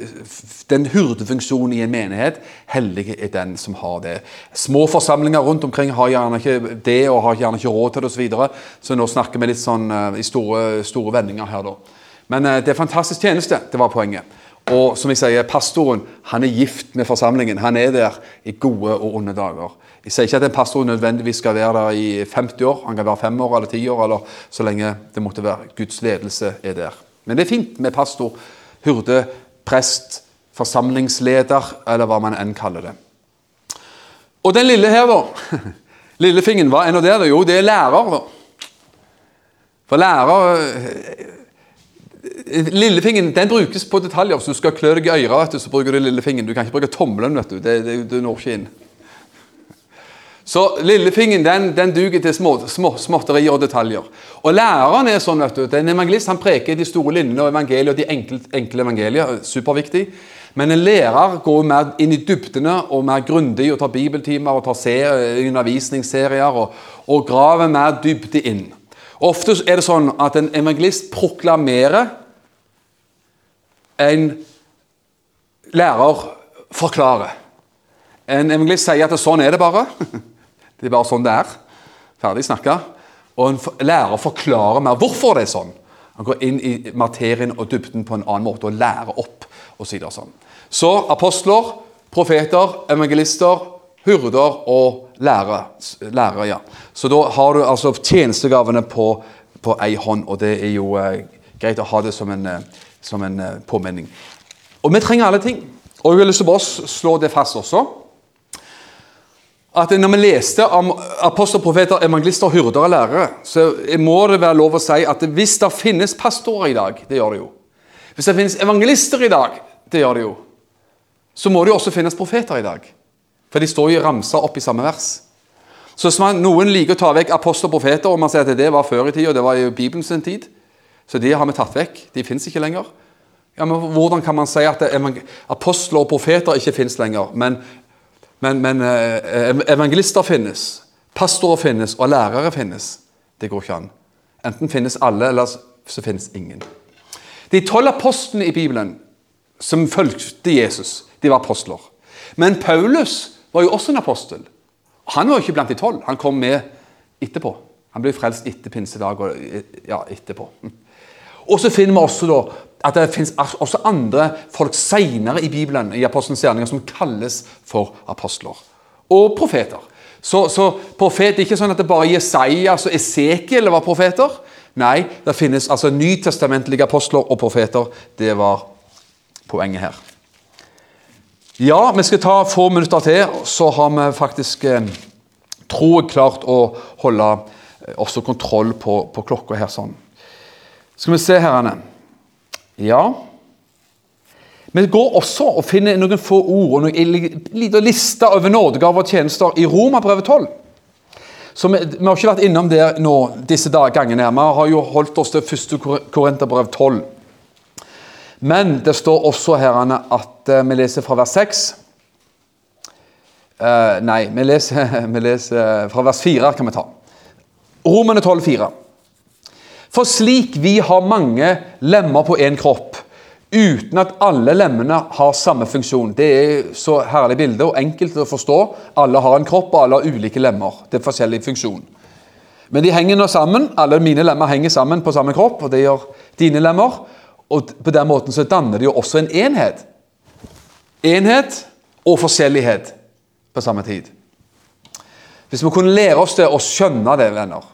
den hurdefunksjonen i en menighet, heldig er den som har det. Små forsamlinger rundt omkring har gjerne ikke det, og har gjerne ikke råd til det osv. Så, videre. så nå snakker vi litt sånn uh, i store, store vendinger her, da. Men uh, det er fantastisk tjeneste. Det var poenget. Og som jeg sier, pastoren han er gift med forsamlingen. Han er der i gode og onde dager. Jeg sier ikke at en pastor nødvendigvis skal være der i 50 år. Han kan være fem år eller ti år, eller så lenge det måtte være Guds ledelse er der. Men det er fint med pastor hurde, prest, forsamlingsleder, eller hva man enn kaller det. Og den lille her, da. Lillefingen, hva er nå det? Jo, det er lærer. For lærer eh, Lillefingeren den brukes på detaljer. Hvis du skal klø deg i øret, så bruker du lillefingeren. Du kan ikke bruke tommelen. vet du. Det, det, du når ikke inn. Så lillefingeren den, den duger til små, små, småtterier og detaljer. Og læreren er sånn, vet du, En evangelist han preker de store linjene og evangeliet, og de enkle, enkle evangelier. Superviktig. Men en lærer går mer inn i dybdene og mer grundig og tar bibeltimer og tar ser, undervisningsserier og, og graver mer dybde inn. Ofte er det sånn at en evangelist proklamerer en lærer forklarer. En evangelist sier at sånn er det bare. Det er bare sånn det er. Ferdig snakka. Og en lærer forklarer mer hvorfor det er sånn. Han går inn i materien og dybden på en annen måte og lærer opp. og Så, sånn. så apostler, profeter, evangelister, hurder og lærere. lærere ja. Så da har du altså tjenestegavene på, på ei hånd, og det er jo eh, greit å ha det som en, eh, som en eh, påminning. Og vi trenger alle ting. Og jeg har lyst til å slå det fast også at når vi leste om apostelprofeter, evangelister, hyrder og lærere, så må det være lov å si at hvis det finnes pastorer i dag Det gjør det jo. Hvis det finnes evangelister i dag Det gjør det jo. Så må det jo også finnes profeter i dag. For de står jo ramsa opp i samme vers. Så hvis man, noen liker å ta vekk apostel og profeter, og man sier at det var før i tid, og det var i Bibelen sin tid, så de har vi tatt vekk. De fins ikke lenger. Ja, men Hvordan kan man si at apostler og profeter ikke fins lenger, men men, men eh, evangelister finnes, pastorer finnes, og lærere finnes. Det går ikke an. Enten finnes alle, eller så finnes ingen. De tolv apostlene i Bibelen som fulgte Jesus, de var apostler. Men Paulus var jo også en apostel. Han var jo ikke blant de tolv. Han kom med etterpå. Han ble frelst etter pinsedag og ja, etterpå. Og så finner vi også da at det finnes også andre folk senere i Bibelen i Apostelens gjerninger som kalles for apostler. Og profeter. Så, så profet er ikke sånn at det bare Jesajas og Esekiel var profeter. Nei, det finnes altså nytestamentlige apostler og profeter. Det var poenget her. Ja, vi skal ta få minutter til, så har vi faktisk eh, tror klart å holde eh, også kontroll på, på klokka her sånn. Skal vi se, her, Anne. Ja. Vi går også og finner noen få ord og en liten liste over nådegaver og tjenester i Romabrevet 12. Så vi, vi, har ikke vært innom det nå disse gangene. Vi har jo holdt oss til 1. Korinterbrev 12. Men det står også her at uh, vi leser fra vers 6. Uh, eh, nei, vi leser, vi leser, fra vers 4, kan vi ta. Romene 12, 4. For slik vi har mange lemmer på én kropp, uten at alle lemmene har samme funksjon. Det er så herlig bilde og enkelt å forstå. Alle har en kropp, og alle har ulike lemmer. Det er forskjellig funksjon. Men de henger nå sammen. Alle mine lemmer henger sammen på samme kropp, og det gjør dine lemmer. Og på den måten så danner de jo også en enhet. Enhet og forskjellighet på samme tid. Hvis vi kunne lære oss det og skjønne det, venner,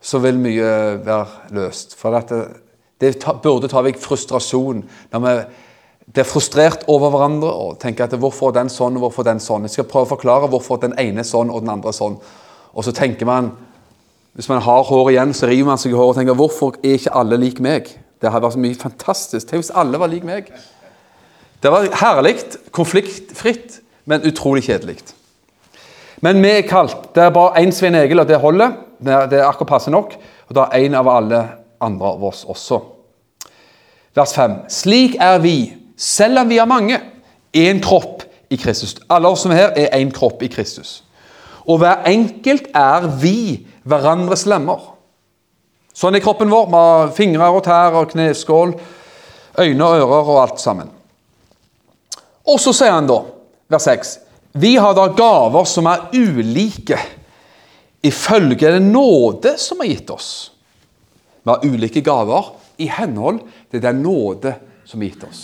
så vil mye være løst. For dette, det burde ta vekk frustrasjon. Når vi blir frustrert over hverandre og tenker at hvorfor den sånn og hvorfor den sånn. Jeg skal prøve å forklare hvorfor den ene er sånn og den andre er sånn. Og så tenker man Hvis man har hår igjen, så river man seg i håret og tenker hvorfor er ikke alle lik meg? Det hadde vært så mye fantastisk. Tenk hvis alle var lik meg. Det var herlig, konfliktfritt, men utrolig kjedelig. Men vi er kalt. Det er bare én Svein Egil, og det holder. Det er akkurat passe nok. Og det er én av alle andre av oss også. Vers 5. Slik er vi, selv om vi er mange, én kropp i Kristus. Alle oss som er her, er én kropp i Kristus. Og hver enkelt er vi hverandres lemmer. Sånn er kroppen vår, med fingre og tær og kneskål, øyne og ører og alt sammen. Og så sier han da, vers 6 Vi har da gaver som er ulike ifølge den nåde som er gitt oss. Vi har ulike gaver i henhold til den nåde som er gitt oss.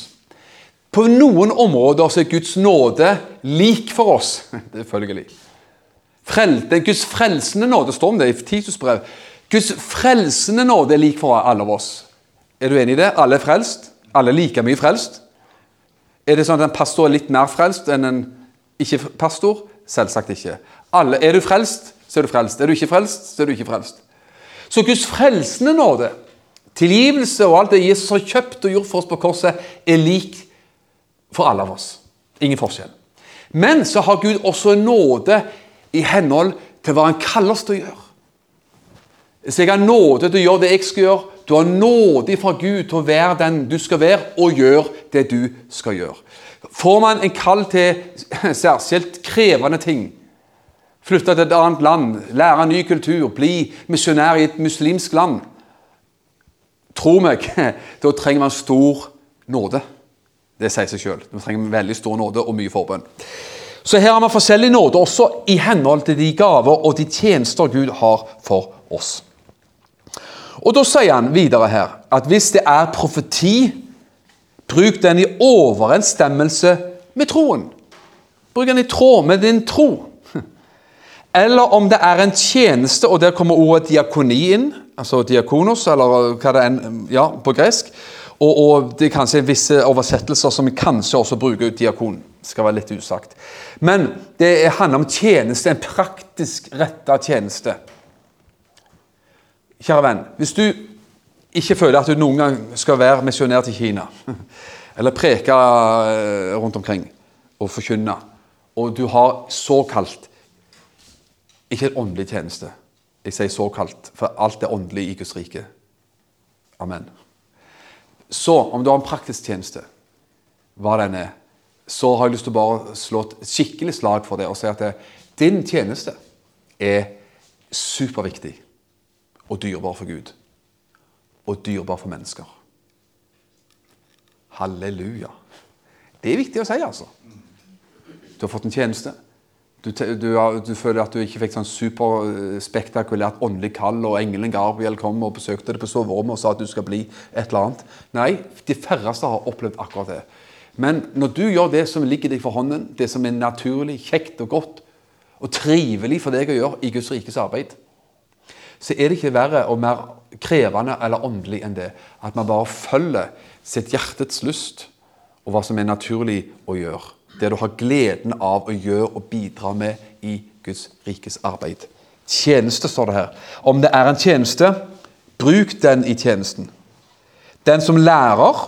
På noen områder er Guds nåde lik for oss. Selvfølgelig. Frel, det er Guds frelsende nåde står om det i Titus brev. Guds frelsende nåde er lik for alle av oss. Er du enig i det? Alle er frelst? Alle er like mye frelst? Er det sånn at en pastor er litt mer frelst enn en ikke-pastor? Selvsagt ikke. Alle, Er du frelst, så er du frelst. Er du ikke frelst, så er du ikke frelst. Så Guds frelsende nåde, tilgivelse og alt det Jesus har kjøpt og gjort for oss på korset, er lik for alle av oss. Ingen forskjell. Men så har Gud også nåde i henhold til hva han kaller oss til å gjøre. Så jeg har nåde til å gjøre det jeg skal gjøre. Du har nåde fra Gud til å være den du skal være, og gjøre det du skal gjøre. Får man en kall til særskilt krevende ting, flytte til et annet land, lære ny kultur, bli misjonær i et muslimsk land Tro meg, da trenger man stor nåde. Det sier seg sjøl. Da trenger veldig stor nåde og mye forbønn. Så her har vi forskjellig nåde, også i henhold til de gaver og de tjenester Gud har for oss. Og Da sier han videre her at hvis det er profeti, bruk den i overensstemmelse med troen. Bruk den i tråd med din tro. Eller om det er en tjeneste, og der kommer ordet diakoni inn, altså diakonos, eller hva det er ja, på gresk. Og, og, det er kanskje visse oversettelser som kanskje også bruker diakon. Det skal være litt usagt. Men det handler om tjeneste, en praktisk retta tjeneste. Kjære venn, hvis du ikke føler at du noen gang skal være misjonær til Kina, eller preke eh, rundt omkring og forkynne, og du har såkalt ikke en åndelig tjeneste Jeg sier såkalt, for alt er åndelig i Guds rike. Amen. Så, om du har en praktisk tjeneste, hva den er, så har jeg lyst til å bare slå et skikkelig slag for det og si at det, din tjeneste er superviktig og dyrebar for Gud. Og dyrebar for mennesker. Halleluja. Det er viktig å si, altså. Du har fått en tjeneste. Du, du, du føler at du ikke fikk sånn superspektakulært åndelig kall, og engelen Gabriel kom og besøkte deg på soverommet og sa at du skal bli et eller annet. Nei, de færreste har opplevd akkurat det. Men når du gjør det som ligger deg for hånden, det som er naturlig, kjekt og godt, og trivelig for deg å gjøre i Guds rikes arbeid, så er det ikke verre og mer krevende eller åndelig enn det. At man bare følger sitt hjertets lyst og hva som er naturlig å gjøre. Det du har gleden av å gjøre og bidra med i Guds rikes arbeid. Tjeneste, står det her. Om det er en tjeneste, bruk den i tjenesten. Den som lærer,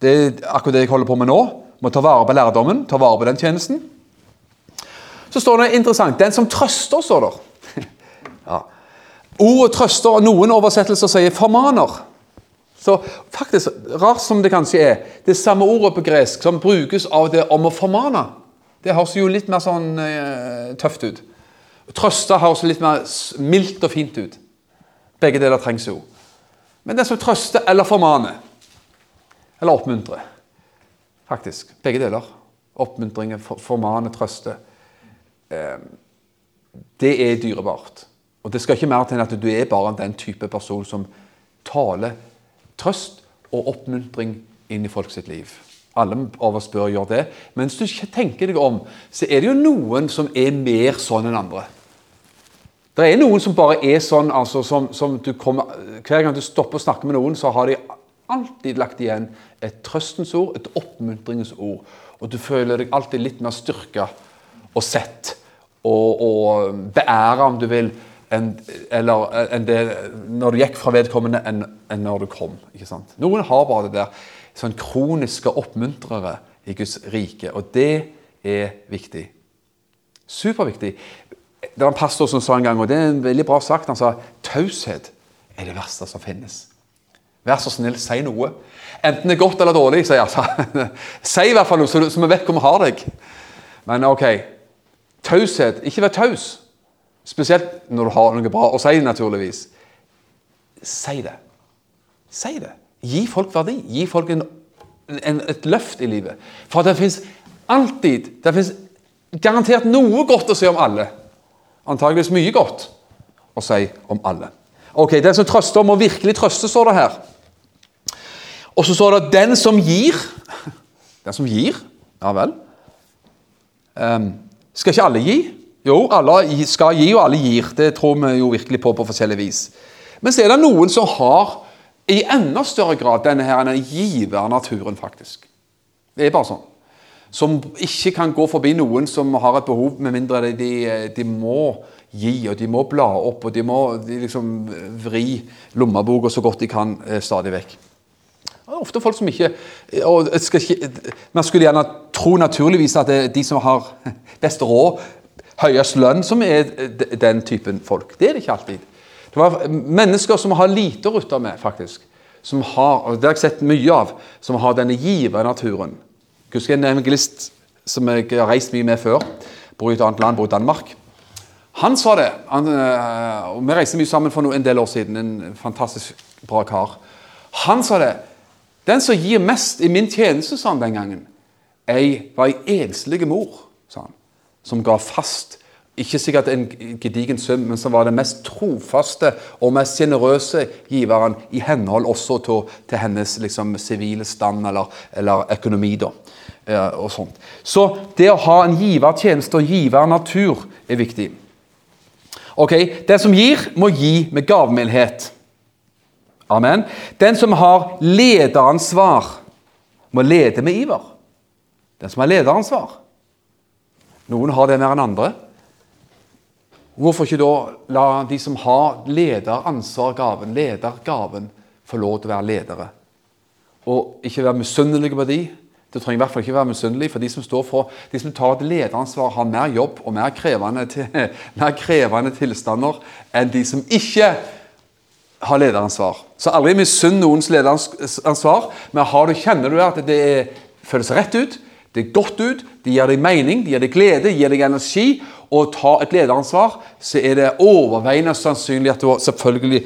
det er akkurat det jeg holder på med nå, må ta vare på lærdommen, ta vare på den tjenesten. Så står det interessant Den som trøster, står der. ja. Ordet trøster, og noen oversettelser sier formaner. Så faktisk, rart som det kanskje er, det samme ordet på gresk som brukes av det om å formane, det høres jo litt mer sånn eh, tøft ut. Trøste høres litt mer mildt og fint ut. Begge deler trengs jo. Men den som trøster eller formaner, eller oppmuntrer Faktisk. Begge deler. Oppmuntringer, formane, trøste. Eh, det er dyrebart. Og Det skal ikke mer til enn at du er bare den type person som taler trøst og oppmuntring inn i folk sitt liv. Alle av oss bør gjøre det. Men hvis du ikke tenker deg om, så er det jo noen som er mer sånn enn andre. Det er noen som bare er sånn altså, som, som kommer, Hver gang du stopper å snakke med noen, så har de alltid lagt igjen et trøstens ord, et oppmuntringens ord. Og du føler deg alltid litt mer styrka og sett og, og beæra, om du vil, enn, enn det når du gikk fra vedkommende, enn, enn når du kom. ikke sant? Noen har bare det der sånn kroniske oppmuntrere i Guds rike, og det er viktig. Superviktig. Det var en pastor som sa en gang, og det er en veldig bra sagt, han sa taushet er det verste som finnes. Vær så snill, si noe. Enten det er godt eller dårlig, sier jeg. si i hvert fall noe, så, vi vet hvor vi har deg. Men ok, taushet. Ikke vær taus. Spesielt når du har noe bra å si, naturligvis. Si det. Si det. Gi folk verdi. Gi folk en, en, et løft i livet. For det fins alltid Det fins garantert noe godt å si om alle. Antageligvis mye godt å si om alle. Ok, Den som trøster, må virkelig trøste, står det her. Og så står det 'den som gir'. Den som gir, ja vel. Um, skal ikke alle gi? Jo, alle skal gi, og alle gir. Det tror vi jo virkelig på på forskjellig vis. Men så er det noen som har i enda større grad denne her givernaturen, faktisk. Det er bare sånn. Som ikke kan gå forbi noen som har et behov, med mindre de, de må gi, og de må bla opp, og de må de liksom vri lommeboka så godt de kan eh, stadig vekk. Det er ofte folk som ikke, ikke Man skulle gjerne tro naturligvis at de som har best råd, høyest lønn som er den typen folk. Det er det ikke alltid. Det var mennesker som har lite å rutte med, faktisk. Som har, og Det har jeg sett mye av. Som har denne givernaturen. Jeg husker en evangelist som jeg har reist mye med før. Bor i et annet land, bor i Danmark. Han sa det. Han, øh, og Vi reiste mye sammen for en del år siden. En fantastisk bra kar. Han sa det. Den som gir mest i min tjeneste, sa han den gangen, jeg var ei enslig mor, sa han, som ga fast ikke sikkert en gedigen sum, men som var den mest trofaste og mest sjenerøse giveren i henhold også til, til hennes liksom, sivile stand eller, eller økonomi. da, eh, og sånt. Så det å ha en givertjeneste og givernatur er viktig. Ok, Den som gir, må gi med gavmildhet. Amen. Den som har lederansvar, må lede med iver. Den som har lederansvar. Noen har det mer enn andre. Hvorfor ikke da la de som har lederansvar-gaven, ledergaven, få lov til å være ledere? Og ikke være misunnelige på de. Det trenger i hvert fall ikke være misunnelig, for de som for, de som tar et lederansvar, har mer jobb og mer krevende, til, mer krevende tilstander enn de som ikke har lederansvar. Så aldri misunn noens lederansvar, men har du, kjenner du at det føles rett ut, det er godt ut, det gir deg mening, det gir deg glede, det gir deg energi, Og ta et lederansvar, så er det overveiende sannsynlig at du selvfølgelig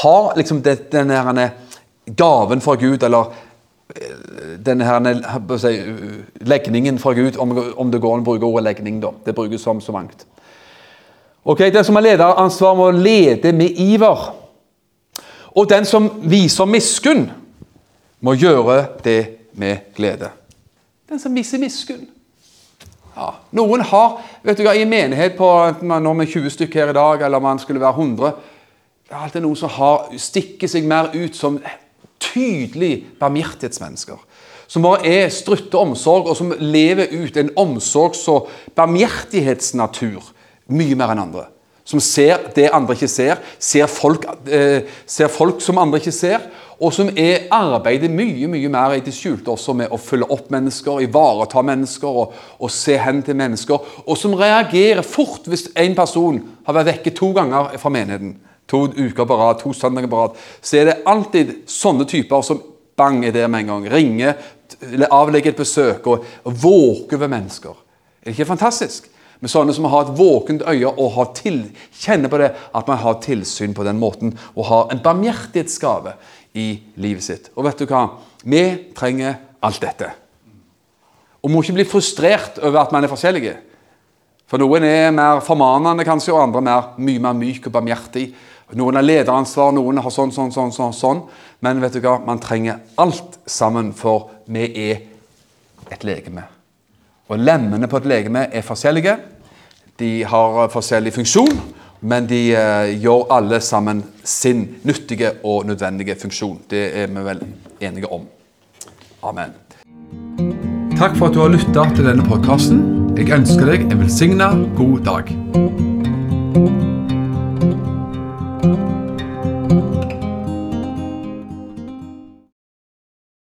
har liksom denne her gaven fra Gud, eller eh, denne her, si, legningen fra Gud, om, om det går an å bruke ordet legning, da. Det brukes som så mangt. Ok, Den som har lederansvar, må lede med iver. Og den som viser miskunn, må gjøre det med glede. Den som viser miskunn. Ja, Noen har vet du hva, I en menighet på når vi er 20 stykker her i dag, eller man skulle være 100 Det er alltid noen som har, stikker seg mer ut som tydelig barmhjertighetsmennesker. Som bare er strutte omsorg, og som lever ut en omsorgs- og barmhjertighetsnatur mye mer enn andre. Som ser det andre ikke ser, ser folk, eh, ser folk som andre ikke ser, og som er, arbeider mye mye mer i det skjulte også med å følge opp mennesker, ivareta mennesker og, og se hen til mennesker. Og som reagerer fort hvis en person har vært vekke to ganger fra menigheten. To uker på rad, to søndager på rad. Så er det alltid sånne typer som bang er der med en gang. Ringer, avlegger et besøk og, våker ved mennesker. Er det ikke fantastisk? Med sånne som har et våkent øye og til, kjenner på det at man har tilsyn på den måten og har en barmhjertighetsgave i livet sitt. Og vet du hva? Vi trenger alt dette. Og må ikke bli frustrert over at man er forskjellige. For noen er mer formanende kanskje, og andre mer, mye mer myk og barmhjertig. Noen har lederansvar, noen har sånn, sånn, sånn, sånn. sånn. Men vet du hva? man trenger alt sammen, for vi er et legeme. Og lemmene på et legeme er forskjellige. De har forskjellig funksjon, men de eh, gjør alle sammen sin nyttige og nødvendige funksjon. Det er vi vel enige om. Amen. Takk for at du har lytta til denne podkasten. Jeg ønsker deg en velsigna god dag.